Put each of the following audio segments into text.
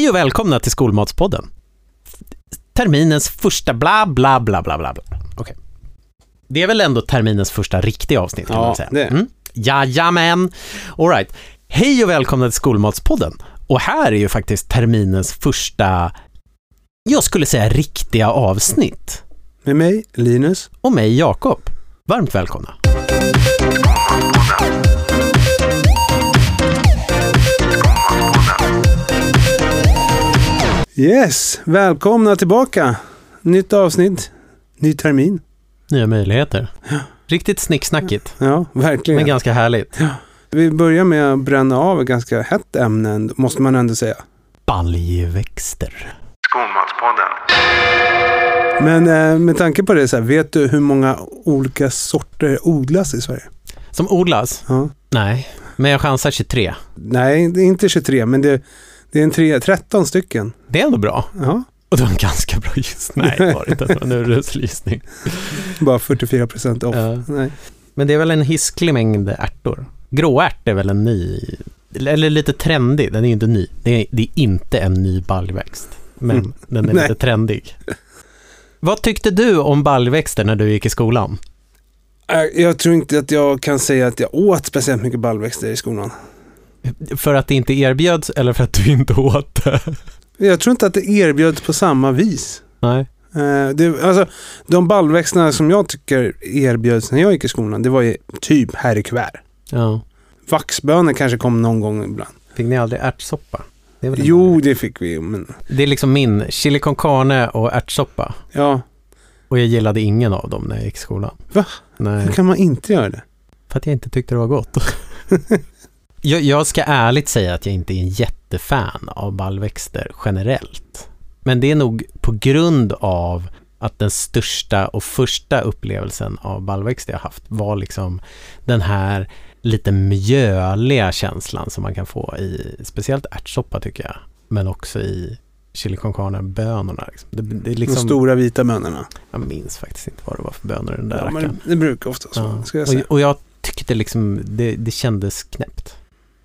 Hej och välkomna till Skolmatspodden. Terminens första bla bla bla bla bla. Okej. Det är väl ändå terminens första riktiga avsnitt kan Ja, man säga. det. Mm. Jajamän. All right. Hej och välkomna till Skolmatspodden. Och här är ju faktiskt terminens första, jag skulle säga riktiga avsnitt. Med mig, Linus. Och mig, Jakob. Varmt välkomna. Yes, välkomna tillbaka. Nytt avsnitt, ny termin. Nya möjligheter. Riktigt snicksnackigt, Ja, verkligen. men ganska härligt. Vi börjar med att bränna av ett ganska hett ämne, måste man ändå säga. Baljväxter. Skolmatspodden. Men eh, med tanke på det, så här, vet du hur många olika sorter odlas i Sverige? Som odlas? Ja. Nej, men jag chansar 23. Nej, det är inte 23, men det, det är en tre, 13 stycken. Det är ändå bra. Ja, Och det var en ganska bra gissning. Nej, det var det inte. Det var en urusel gissning. bara 44 procent off. Ja. Nej. Men det är väl en hisklig mängd ärtor. Gråärt är väl en ny, eller lite trendig. Den är ju inte ny. Det är, det är inte en ny baljväxt. Men Mm. den är Nej. lite trendig. Vad tyckte du om baljväxter när du gick i skolan? Äh, Jag tror inte att jag kan säga att jag åt speciellt mycket baljväxter i skolan. För att det inte erbjöds eller för att du inte åt det? Jag tror inte att det erbjöds på samma vis. Nej. Eh, det, alltså, de baljväxterna som jag tycker erbjöds när jag gick i skolan, det var ju typ här i kuvert. Ja. Vaxbönor kanske kom någon gång ibland. Fick ni aldrig ärtsoppa? Det Jo, det fick vi men det är liksom min chili con carne och ärtsoppa. ja, Och jag gillade ingen av dem när jag gick i skolan. Va? Nej, hur kan man inte göra det? för att jag inte tyckte det var gott. jag, jag ska ärligt säga att jag inte är en jättefan av baljväxter generellt. Men det är nog på grund av att den största och första upplevelsen av baljväxter jag haft var liksom den här lite mjöliga känslan som man kan få i speciellt ärtsoppa tycker jag. Men också i chili con carne-bönorna. Liksom. Det, det är De liksom, stora vita bönorna. jag minns faktiskt inte vad det var för bönor den där Ja, rackaren. men det brukar ofta så, Ja. ska jag säga. Och, och jag tyckte liksom det, det kändes knäppt.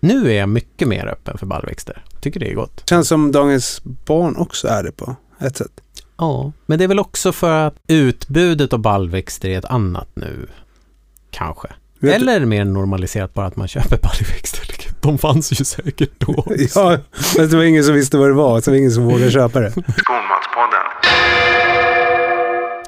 Nu är jag mycket mer öppen för baljväxter. Tycker det är gott. Känns som dagens barn också är det på ett sätt. Ja, men det är väl också för att utbudet av baljväxter är ett annat nu. Kanske. Vet du- Eller är det mer normaliserat bara att man köper baljväxter? De fanns ju säkert då. också. Ja, men det var ingen som visste vad det var, så det var ingen som vågade köpa det. Skolmatspodden.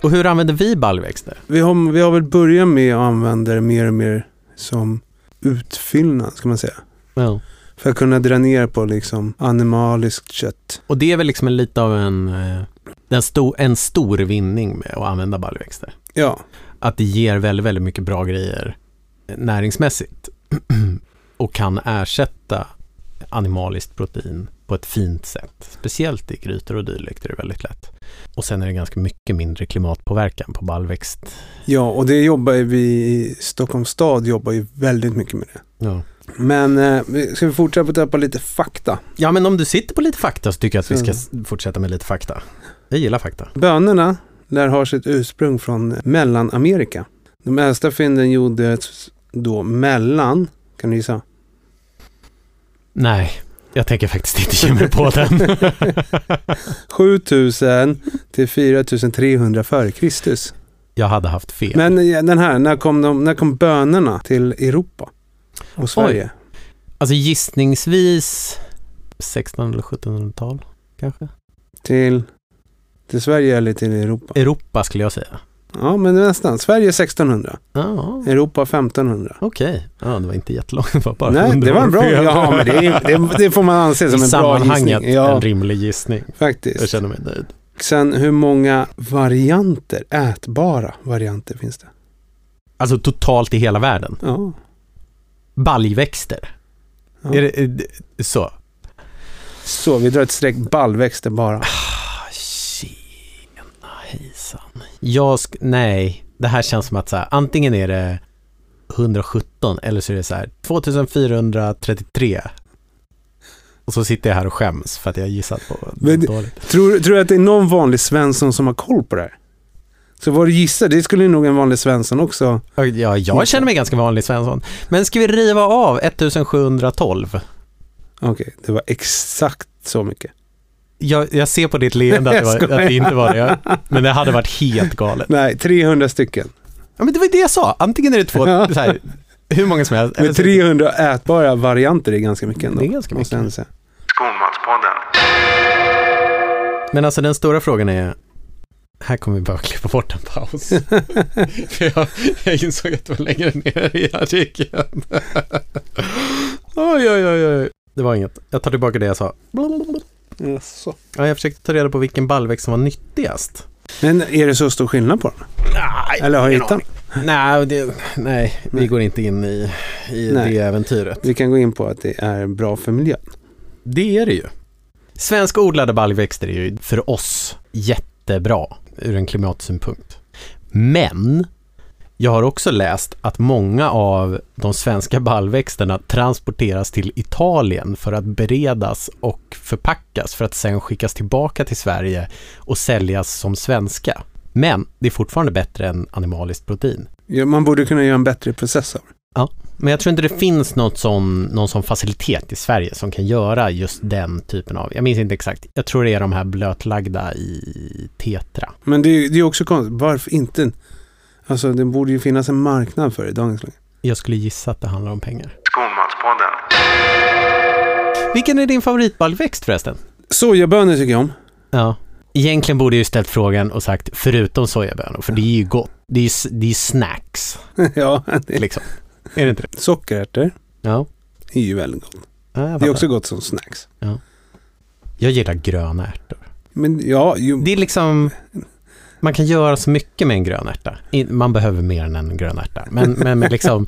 Och hur använder vi baljväxter? Vi har, vi har väl börjat med att använda det mer och mer som utfyllnad, ska man säga. Ja. För att kunna dra ner på liksom animaliskt kött. Och det är väl liksom en, lite av en, eh, en, stor, en stor vinning med att använda baljväxter. Ja, att det ger väldigt, väldigt mycket bra grejer näringsmässigt och kan ersätta animaliskt protein på ett fint sätt. Speciellt i grytor och dylikt är det väldigt lätt. Och sen är det ganska mycket mindre klimatpåverkan på baljväxt. ja och det jobbar vi i Stockholms stad jobbar ju väldigt mycket med det. Ja. Men eh, ska vi fortsätta på lite fakta? ja, men om du sitter på lite fakta så tycker jag att vi ska s- fortsätta med lite fakta. Jag gillar fakta. Bönorna lär ha sitt ursprung från Mellanamerika. De äldsta fynden gjordes då mellan, kan du gissa? Nej, jag tänker faktiskt inte ge mig på den. 7000 till 4300 före Kristus. jag hade haft fel. Men eh, den här, när kom, de, när kom bönorna till Europa och Sverige? Alltså gissningsvis 1600 eller 1700-tal kanske? Till, till Sverige eller till Europa? Europa skulle jag säga. Ja, men nästan. Sverige 1600, Ja, Europa 1500. Okej, ja, det var inte jättelångt. Var bara Nej, 100 det var en bra. Ja, men det, det, det får man anse I som en bra sammanhanget gissning. Ja, en rimlig gissning. Jag faktiskt. känner mig nöjd. Sen hur många varianter, ätbara varianter finns det? Alltså totalt i hela världen. Ja. Baljväxter. Ja. Är det, så? Så, vi drar ett streck baljväxter bara. Ah, Tjena hejsan. Jag sk- nej, det här känns som att så här, antingen är det 117 eller så är det så här 2433. Och så sitter jag här och skäms för att jag gissat på Men dåligt. Tror, tror du att det är någon vanlig Svensson som har koll på det här? Så vad du gissar, det skulle nog en vanlig Svensson också. Ja, jag känner mig ganska vanlig Svensson. Men ska vi riva av 1712? Okej, det var exakt så mycket. Jag, jag ser på ditt leende att det, var, att det inte var det. Men det hade varit helt galet. Nej, 300 stycken. Ja, men det var ju det jag sa. Antingen är det två, så här, hur många som helst. Men så- 300 ätbara varianter är ganska mycket ändå. Det är ganska mycket. Skolmatspodden. Men alltså den stora frågan är, här kommer vi bara klippa bort en paus. För jag, jag insåg att det var längre ner i artikeln. oj, oj, oj, oj. Det var inget. Jag tar tillbaka det jag sa. Jaså. Ja, jag försökte ta reda på vilken baljväxt som var nyttigast. Men är det så stor skillnad på dem? Nej, Eller har jag hittat? Nej, det, nej, vi går inte in i, i Nej. det äventyret. Vi kan gå in på att det är bra för miljön. Det är det ju. Svenska odlade baljväxter är ju för oss jättebra ur en klimatsynpunkt. Men jag har också läst att många av de svenska baljväxterna transporteras till Italien för att beredas och förpackas för att sen skickas tillbaka till Sverige och säljas som svenska. Men det är fortfarande bättre än animaliskt protein. Ja, man borde kunna göra en bättre process av det. Men jag tror inte det finns något sån, någon sån facilitet i Sverige som kan göra just den typen av, jag minns inte exakt, jag tror det är de här blötlagda i Tetra. Men det är det är också konstigt. Varför inte? Alltså det borde ju finnas en marknad för det i dagens läge. Jag skulle gissa att det handlar om pengar. Skolmatspodden. Vilken är din favoritbaljväxt förresten? Sojabönor tycker jag om. Ja. Egentligen borde jag ju ställt frågan och sagt förutom sojabönor, för det är ju gott. Det är ju det är ju snacks, ja, det, liksom. Är det inte det? sockerärtor Ja. är ju väldigt gott. ja Det är också gott som snacks. jag gillar gröna ärtor. Men ja, ju, Det är liksom, man kan göra så mycket med en grön ärta. Man behöver mer än en grön ärta. Men, men med liksom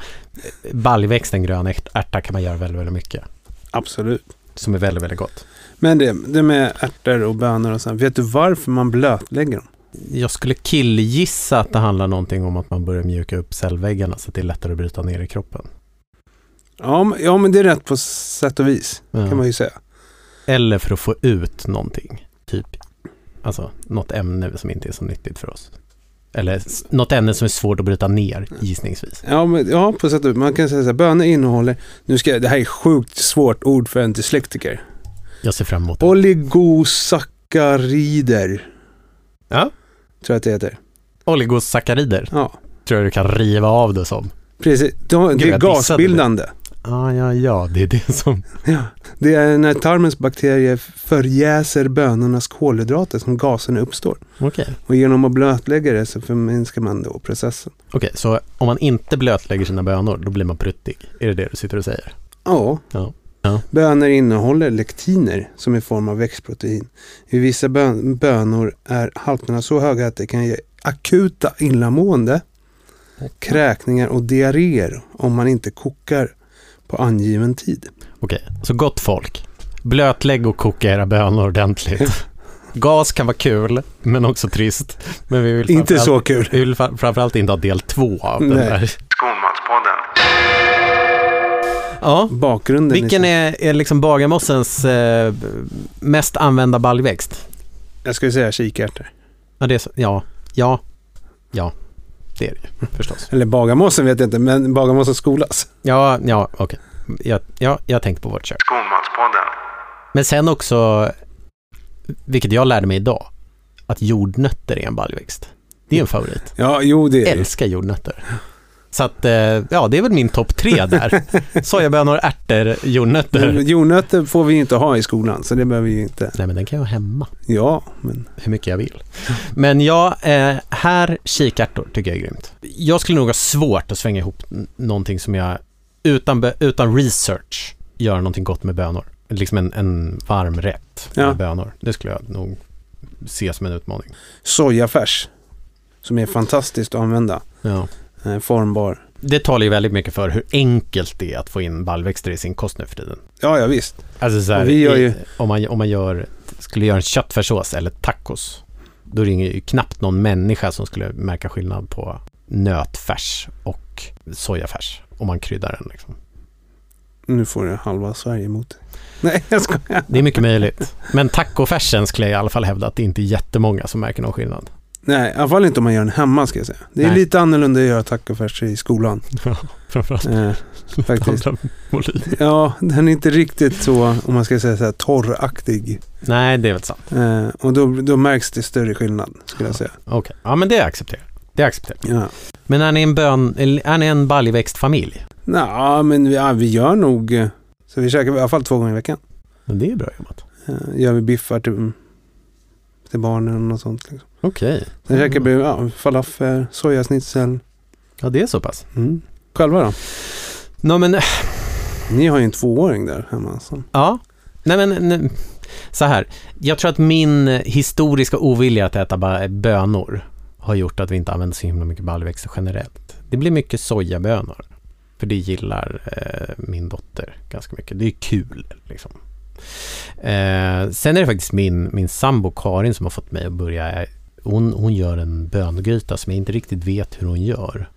baljväxten grön ärt- ärta kan man göra väldigt, väldigt mycket. absolut. Som är väldigt, väldigt gott. Men det, det med ärtor och bönor och sånt. Vet du varför man blötlägger dem? Jag skulle killgissa att det handlar någonting om att man börjar mjuka upp cellväggarna så att det är lättare att bryta ner i kroppen. Ja, men, ja, men det är rätt på sätt och vis. Ja. Kan man ju säga. Eller för att få ut någonting. Typ, alltså något ämne som inte är så nyttigt för oss. Eller något ämne som är svårt att bryta ner, gissningsvis. Ja, men, ja, på sätt och vis. Man kan säga så här, bönor innehåller, nu ska jag, det här är sjukt svårt ord för en dyslektiker. Jag ser fram emot det. Oligosackarider, Ja, tror jag att det heter. oligosackarider Ja, tror jag du kan riva av det som. precis. De, det är jag dissade gasbildande. Ja, ja, ja, det är det som... Ja, det är när tarmens bakterier förjäser bönornas kolhydrater som gaserna uppstår. Okej. Och genom att blötlägga det så förminskar man då processen. Okej, så om man inte blötlägger sina bönor, då blir man pruttig? Är det det du sitter och säger? Ja. Ja. Ja. Bönor innehåller lektiner som är form av växtprotein. I vissa bön- bönor är halterna så höga att det kan ge akuta illamående, kräkningar och diarréer om man inte kokar på angiven tid. Okej, så gott folk. Blötlägg och koka era bönor ordentligt. Gas kan vara kul, men också trist. Men vi vill Inte så kul. Vi vill framförallt inte ha del två av den Nej. där. Skolmatspodden. Ja, Bakgrunden vilken är... är, liksom Bagarmossens eh, mest använda baljväxt? Jag skulle säga kikärtor. Ja, det är så, ja, ja, ja, det är det ju förstås. Eller Bagarmossen vet jag inte, men Bagarmossen skolas. Ja, ja, okej. Ja, ja, jag tänkte på vårt kök. Skolmatspodden. Men sen också, vilket jag lärde mig idag, att jordnötter är en baljväxt. Det är en favorit. Ja, jo det är det. Älskar jordnötter. Så att, eh, ja, det är väl min topp tre där. Sojabönor, ärtor, jordnötter. Men Jordnötter får vi inte ha i skolan, så det behöver vi inte. Nej, men den kan jag ha hemma Ja, men hur mycket jag vill. Men ja, eh, här kikärtor tycker jag är grymt. Jag skulle nog ha svårt att svänga ihop någonting som jag utan, utan research gör någonting gott med bönor. Liksom en, en varm rätt med Ja. bönor. Det skulle jag nog se som en utmaning. sojafärs, som är fantastiskt att använda. Ja. Eh, formbar. Det talar ju väldigt mycket för hur enkelt det är att få in baljväxter i sin kost nu för tiden. Ja, ja visst. Alltså så här, ju- i, om, man, om man gör, skulle göra en köttfärssås eller tacos, då det ju knappt någon människa som skulle märka skillnad på nötfärs och sojafärs om man kryddar den. Liksom. Nu får jag halva Sverige emot dig. Nej, jag skojar. Det är mycket möjligt. Men tacofärsen skulle jag i alla fall hävda att det inte är jättemånga som märker någon skillnad. Nej, i alla fall inte om man gör den hemma ska jag säga. Det är Nej. lite annorlunda att göra tacofärs i skolan. Ja, framförallt Eh, faktiskt. Ja, den är inte riktigt så, om man ska säga så här, torraktig. Nej, det är väl sant. Eh, och då, då märks det större skillnad, skulle jag säga. Okej, ja men det accepterar. Det accepterar. Ja. Men är ni en bön, är ni en baljväxtfamilj? Nå, men vi, ja, vi gör nog... eh, Så vi käkar i alla fall två gånger i veckan. Men det är bra jobbat. Eh, gör vi biffar till, till barnen och sånt. Liksom. Okej. Sen käkar vi ja, falafel, sojasnitzel. Ja, det är så pass. Mm. Själva då? Nå men, Ni har ju en tvååring där hemma. alltså. Så. ja. Nej men, nej. så här. Jag tror att min historiska ovilja att äta ba- bönor har gjort att vi inte använder så himla mycket baljväxter generellt. Det blir mycket sojabönor. För det gillar eh, min dotter ganska mycket. Det är kul liksom. Eh, sen är det faktiskt min, min sambo Karin som har fått mig att börja hon, hon gör en böngryta som jag inte riktigt vet hur hon gör.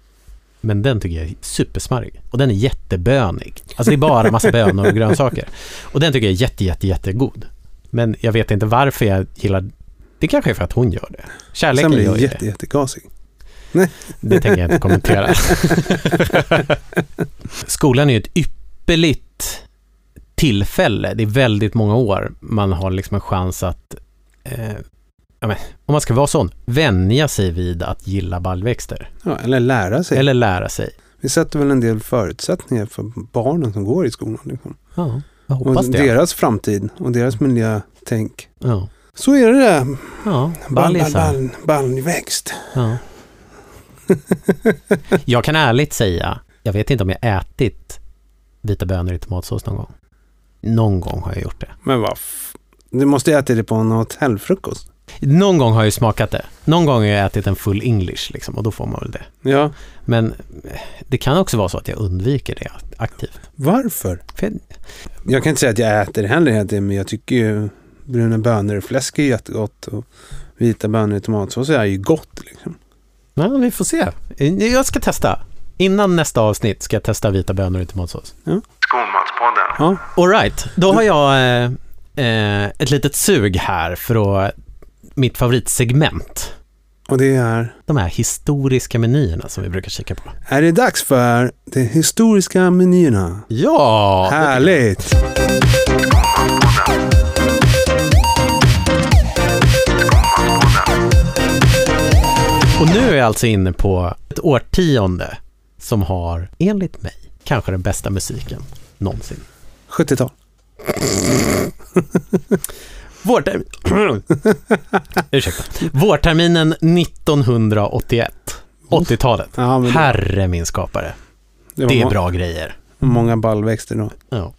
Men den tycker jag är supersmarrig. Och den är jättebönig. Alltså det är bara massa bönor och grönsaker. Och den tycker jag är jätte, jätte, jättegod. Men jag vet inte varför jag gillar... Det kanske är för att hon gör det. Sen Kärleken blir gör jätte, det. jättegasig. Det tänker jag inte kommentera. Skolan är ju ett ypperligt tillfälle. Det är väldigt många år man har liksom en chans att, eh, ja, men, om man ska vara sån, vänja sig vid att gilla baljväxter. Ja, eller lära sig. Eller lära sig. Vi sätter väl en del förutsättningar för barnen som går i skolan. Liksom. Ja, jag Och hoppas det. deras framtid och deras miljötänk. Ja, Så är det där. ja Ball, ball, ballisar. ball, baljväxt. Ja. jag kan ärligt säga, jag vet inte om jag ätit vita bönor i tomatsås någon gång. Någon gång har jag gjort det. Men vad Du måste äta det på en hotellfrukost. Någon gång har jag ju smakat det. Någon gång har jag ätit en full English liksom, och då får man väl det. Ja, Men eh, det kan också vara så att jag undviker det aktivt. varför? För jag, Jag kan inte säga att jag äter det heller, men jag tycker ju bruna bönor och fläsk är jättegott. Och vita bönor i tomatsås är ju gott. Liksom. ja, vi får se. Jag ska testa. Innan nästa avsnitt ska jag testa vita bönor i tomatsås. Skolmatspodden. Ja, Alright, då har jag eh, eh, ett litet sug här för att, mitt favoritsegment. och det är... De här historiska menyerna som vi brukar kika på. Är det dags för de historiska menyerna? Ja! Härligt! Och nu är jag alltså inne på ett årtionde som har, enligt mig, kanske den bästa musiken någonsin. 70-tal. Vårterm... Ursäkta. Vårterminen 1981. 80-talet. Ja, men Herre min skapare. det Det är må- bra grejer. många ballväxter då. Ja.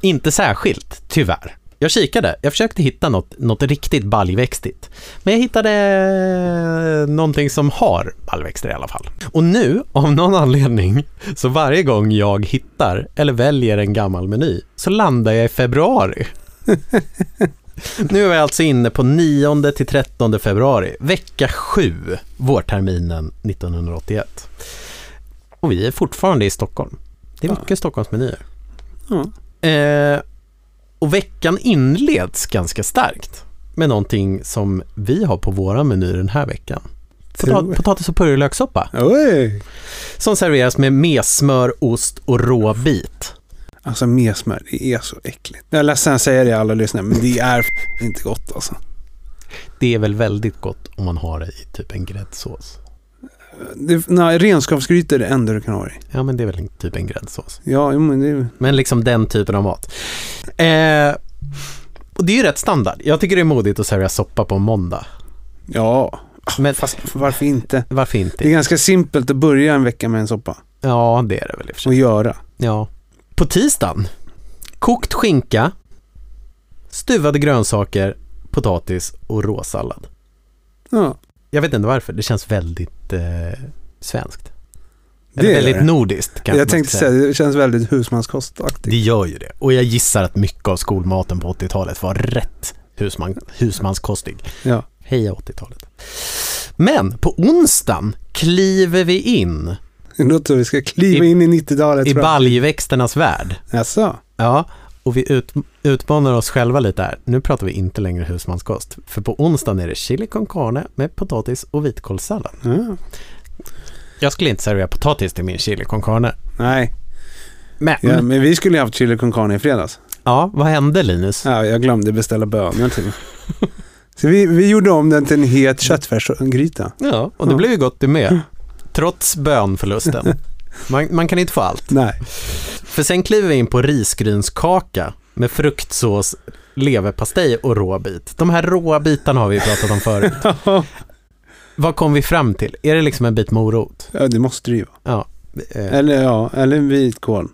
Inte särskilt, tyvärr. Jag kikade, jag försökte hitta något, något riktigt baljväxtigt. Men jag hittade någonting som har baljväxter i alla fall. Och nu, av någon anledning, så varje gång jag hittar eller väljer en gammal meny så landar jag i februari. Nu är jag alltså inne på 9 till 13 februari, vecka 7, vårterminen 1981. Och vi är fortfarande i Stockholm. Det är Ja. mycket Stockholmsmenyer. Ja. Eh, och veckan inleds ganska starkt med någonting som vi har på våra meny den här veckan. Potat- potatis och purjolökssoppa som serveras med messmör, ost och råbit. Alltså mesmör, det är så äckligt. Jag är ledsen att säga det alla lyssnare, men det är inte gott alltså. Det är väl väldigt gott om man har det i typ en gräddsås. Det, nej, renskapsgryta är det enda du kan ha i. Ja, men det är väl typ en gräddsås. Ja, men det är... Men liksom den typen av mat. Eh, och det är ju rätt standard. Jag tycker det är modigt att servera soppa på en måndag. Ja, Men fast varför inte? varför Det är inte? ganska simpelt att börja en vecka med en soppa. Ja, det är det väl i och för sig. Och göra. Ja. På tisdagen, kokt skinka, stuvade grönsaker, potatis och råsallad. Ja, Jag vet inte varför, det känns väldigt eh, svenskt. Det Eller väldigt det. nordiskt kanske jag tänkte säga, det känns väldigt husmanskostaktigt. Det gör ju det. Och jag gissar att mycket av skolmaten på 80-talet var rätt husman, husmanskostig. Ja. Heja 80-talet. Men på onsdagen kliver vi in Låter som vi ska kliva I- in i 90-talet. i tror baljväxternas värld. Jaså? Ja, Och vi ut, utmanar oss själva lite här. Nu pratar vi inte längre husmanskost. För på onsdagen är det chili con carne med potatis och vitkålssallad. Ja. Jag skulle inte servera potatis till min chili con carne. Nej, Men, ja, ja, men vi skulle ju haft chili con carne i fredags. vad hände Linus? Ja, jag glömde beställa bönor till. Så vi, vi gjorde om den till en het köttfärsgryta. Ja, och det Ja. blev ju gott det med. Trots bönförlusten. Man, man kan inte få allt. Nej. För sen kliver vi in på risgrynskaka med fruktsås, leverpastej och råbit. De här råa bitarna har vi pratat om förut. Vad kom vi fram till? Är det liksom en bit morot? ja, det måste det ju vara. Ja. Eh, Eller ja, eller en vitkål.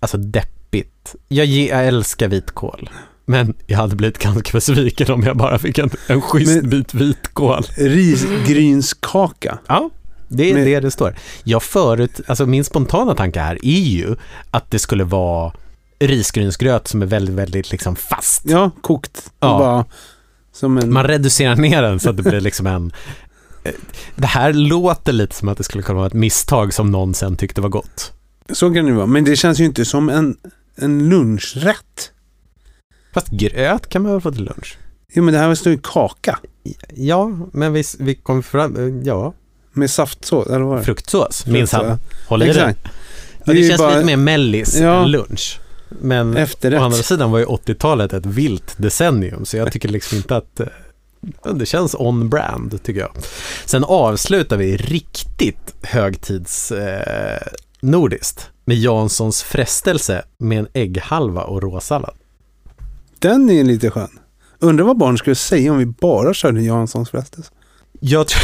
alltså deppigt. Jag, ge, jag älskar vitkål. Men jag hade blivit ganska besviken om jag bara fick en, en schysst Men- bit vitkål. Risgrynskaka. Ja, det är Men- det det står. Jag förut, alltså min spontana tanke här är ju att det skulle vara risgrynsgröt som är väldigt, väldigt liksom fast. Ja, kokt. Ja. Bara en... Man reducerar ner den så att det blir liksom en... Det här låter lite som att det skulle kunna vara ett misstag som någon sen tyckte var gott. Så kan det vara. Men det känns ju inte som en, en lunchrätt. Fast gröt kan man väl få till lunch? Jo, men det här står ju kaka. Ja, men vi, vi kom fram... Ja, Med saftsås, eller vad det? fruktsås, minsann. Fruktsås, Håll i dig. Exakt. Det ju känns bara lite mer mellis Ja. än lunch. Men å Efterrätt. andra sidan var ju 80-talet ett vilt decennium, så jag tycker liksom inte att... eh, Det känns on-brand, tycker jag. Sen avslutar vi riktigt högtids... Eh, nordiskt med Janssons frestelse med en ägghalva och råsallad. Den är lite skön. Undrar vad barn skulle säga om vi bara körde Janssons frestelse. Jag tror,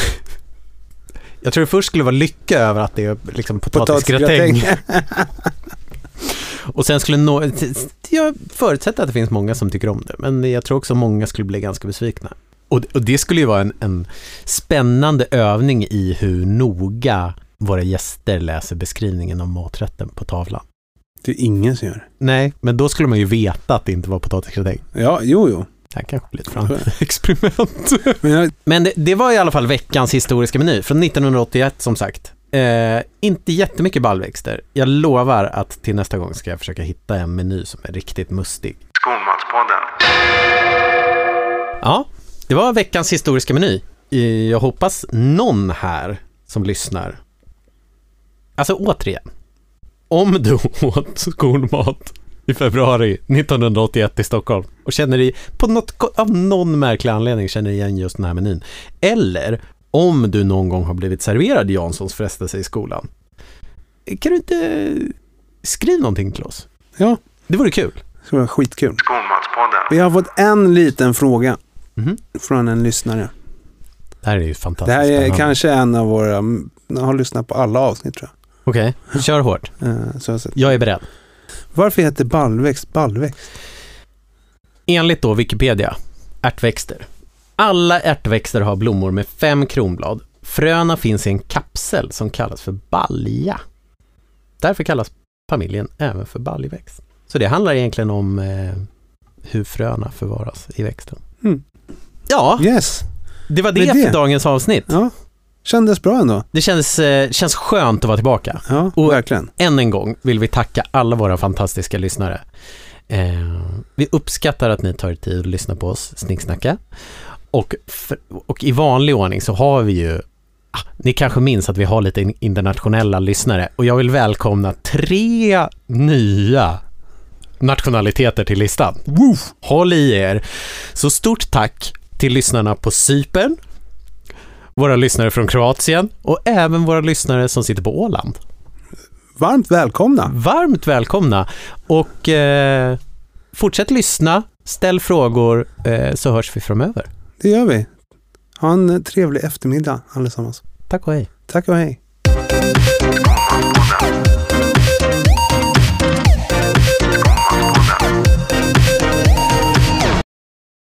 jag tror det först skulle vara lycka över att det är liksom potatisgratäng. Och sen skulle nå, jag förutsätter att det finns många som tycker om det, men jag tror också många skulle bli ganska besvikna. Och, och det skulle ju vara en, en spännande övning i hur noga våra gäster läser beskrivningen av maträtten på tavlan. Det är ingen som gör. Nej, men då skulle man ju veta att det inte var potatisgratäng. Ja, jo, jo. Det här kanske blir ett fram experiment. Men jag, Men det, det var i alla fall veckans historiska meny från 1981 som sagt. Eh, inte jättemycket baljväxter. Jag lovar att till nästa gång ska jag försöka hitta en meny som är riktigt mustig. Skolmatspodden. Ja, det var veckans historiska meny. Jag hoppas någon här som lyssnar. Alltså återigen, om du åt skolmat i februari 1981 i Stockholm och känner dig på något, av någon märklig anledning känner igen just den här menyn. Eller om du någon gång har blivit serverad Janssons frestelse i skolan. Kan du inte skriva någonting till oss? ja, Det vore kul. det var skitkul. Skolmatspodden. Vi har fått en liten fråga Mhm. från en lyssnare. Det här är ju Det fantastiskt här är kanske en av våra, jag har lyssnat på alla avsnitt tror Okej, kör hårt. jag. Eh, Så jag. Jag är beredd. Varför heter baljväxt baljväxt? Enligt då Wikipedia, ärtväxter. Alla ärtväxter har blommor med fem kronblad. Fröna finns i en kapsel som kallas för balja. Därför kallas familjen även för baljväxt. Så det handlar egentligen om eh, hur fröna förvaras i växten. Mm. Ja, Yes, det var det, det. för dagens avsnitt. ja. Kändes bra ändå. Det känns, eh, känns skönt att vara tillbaka. Ja, Och- verkligen. Än en gång vill vi tacka alla våra fantastiska lyssnare. Eh, vi uppskattar att ni tar er tid att lyssna på oss snicksnacka. Och, för, och i vanlig ordning så har vi ju, ah, ni kanske minns att vi har lite in- internationella lyssnare och jag vill välkomna tre nya nationaliteter till listan. Woof. Håll i er. Så stort tack till lyssnarna på Cypern, våra lyssnare från Kroatien och även våra lyssnare som sitter på Åland. Varmt välkomna. Varmt välkomna och eh, fortsätt lyssna, ställ frågor eh, så hörs vi framöver. Det gör vi. Ha en trevlig eftermiddag allesammans. Tack och hej. Tack och hej.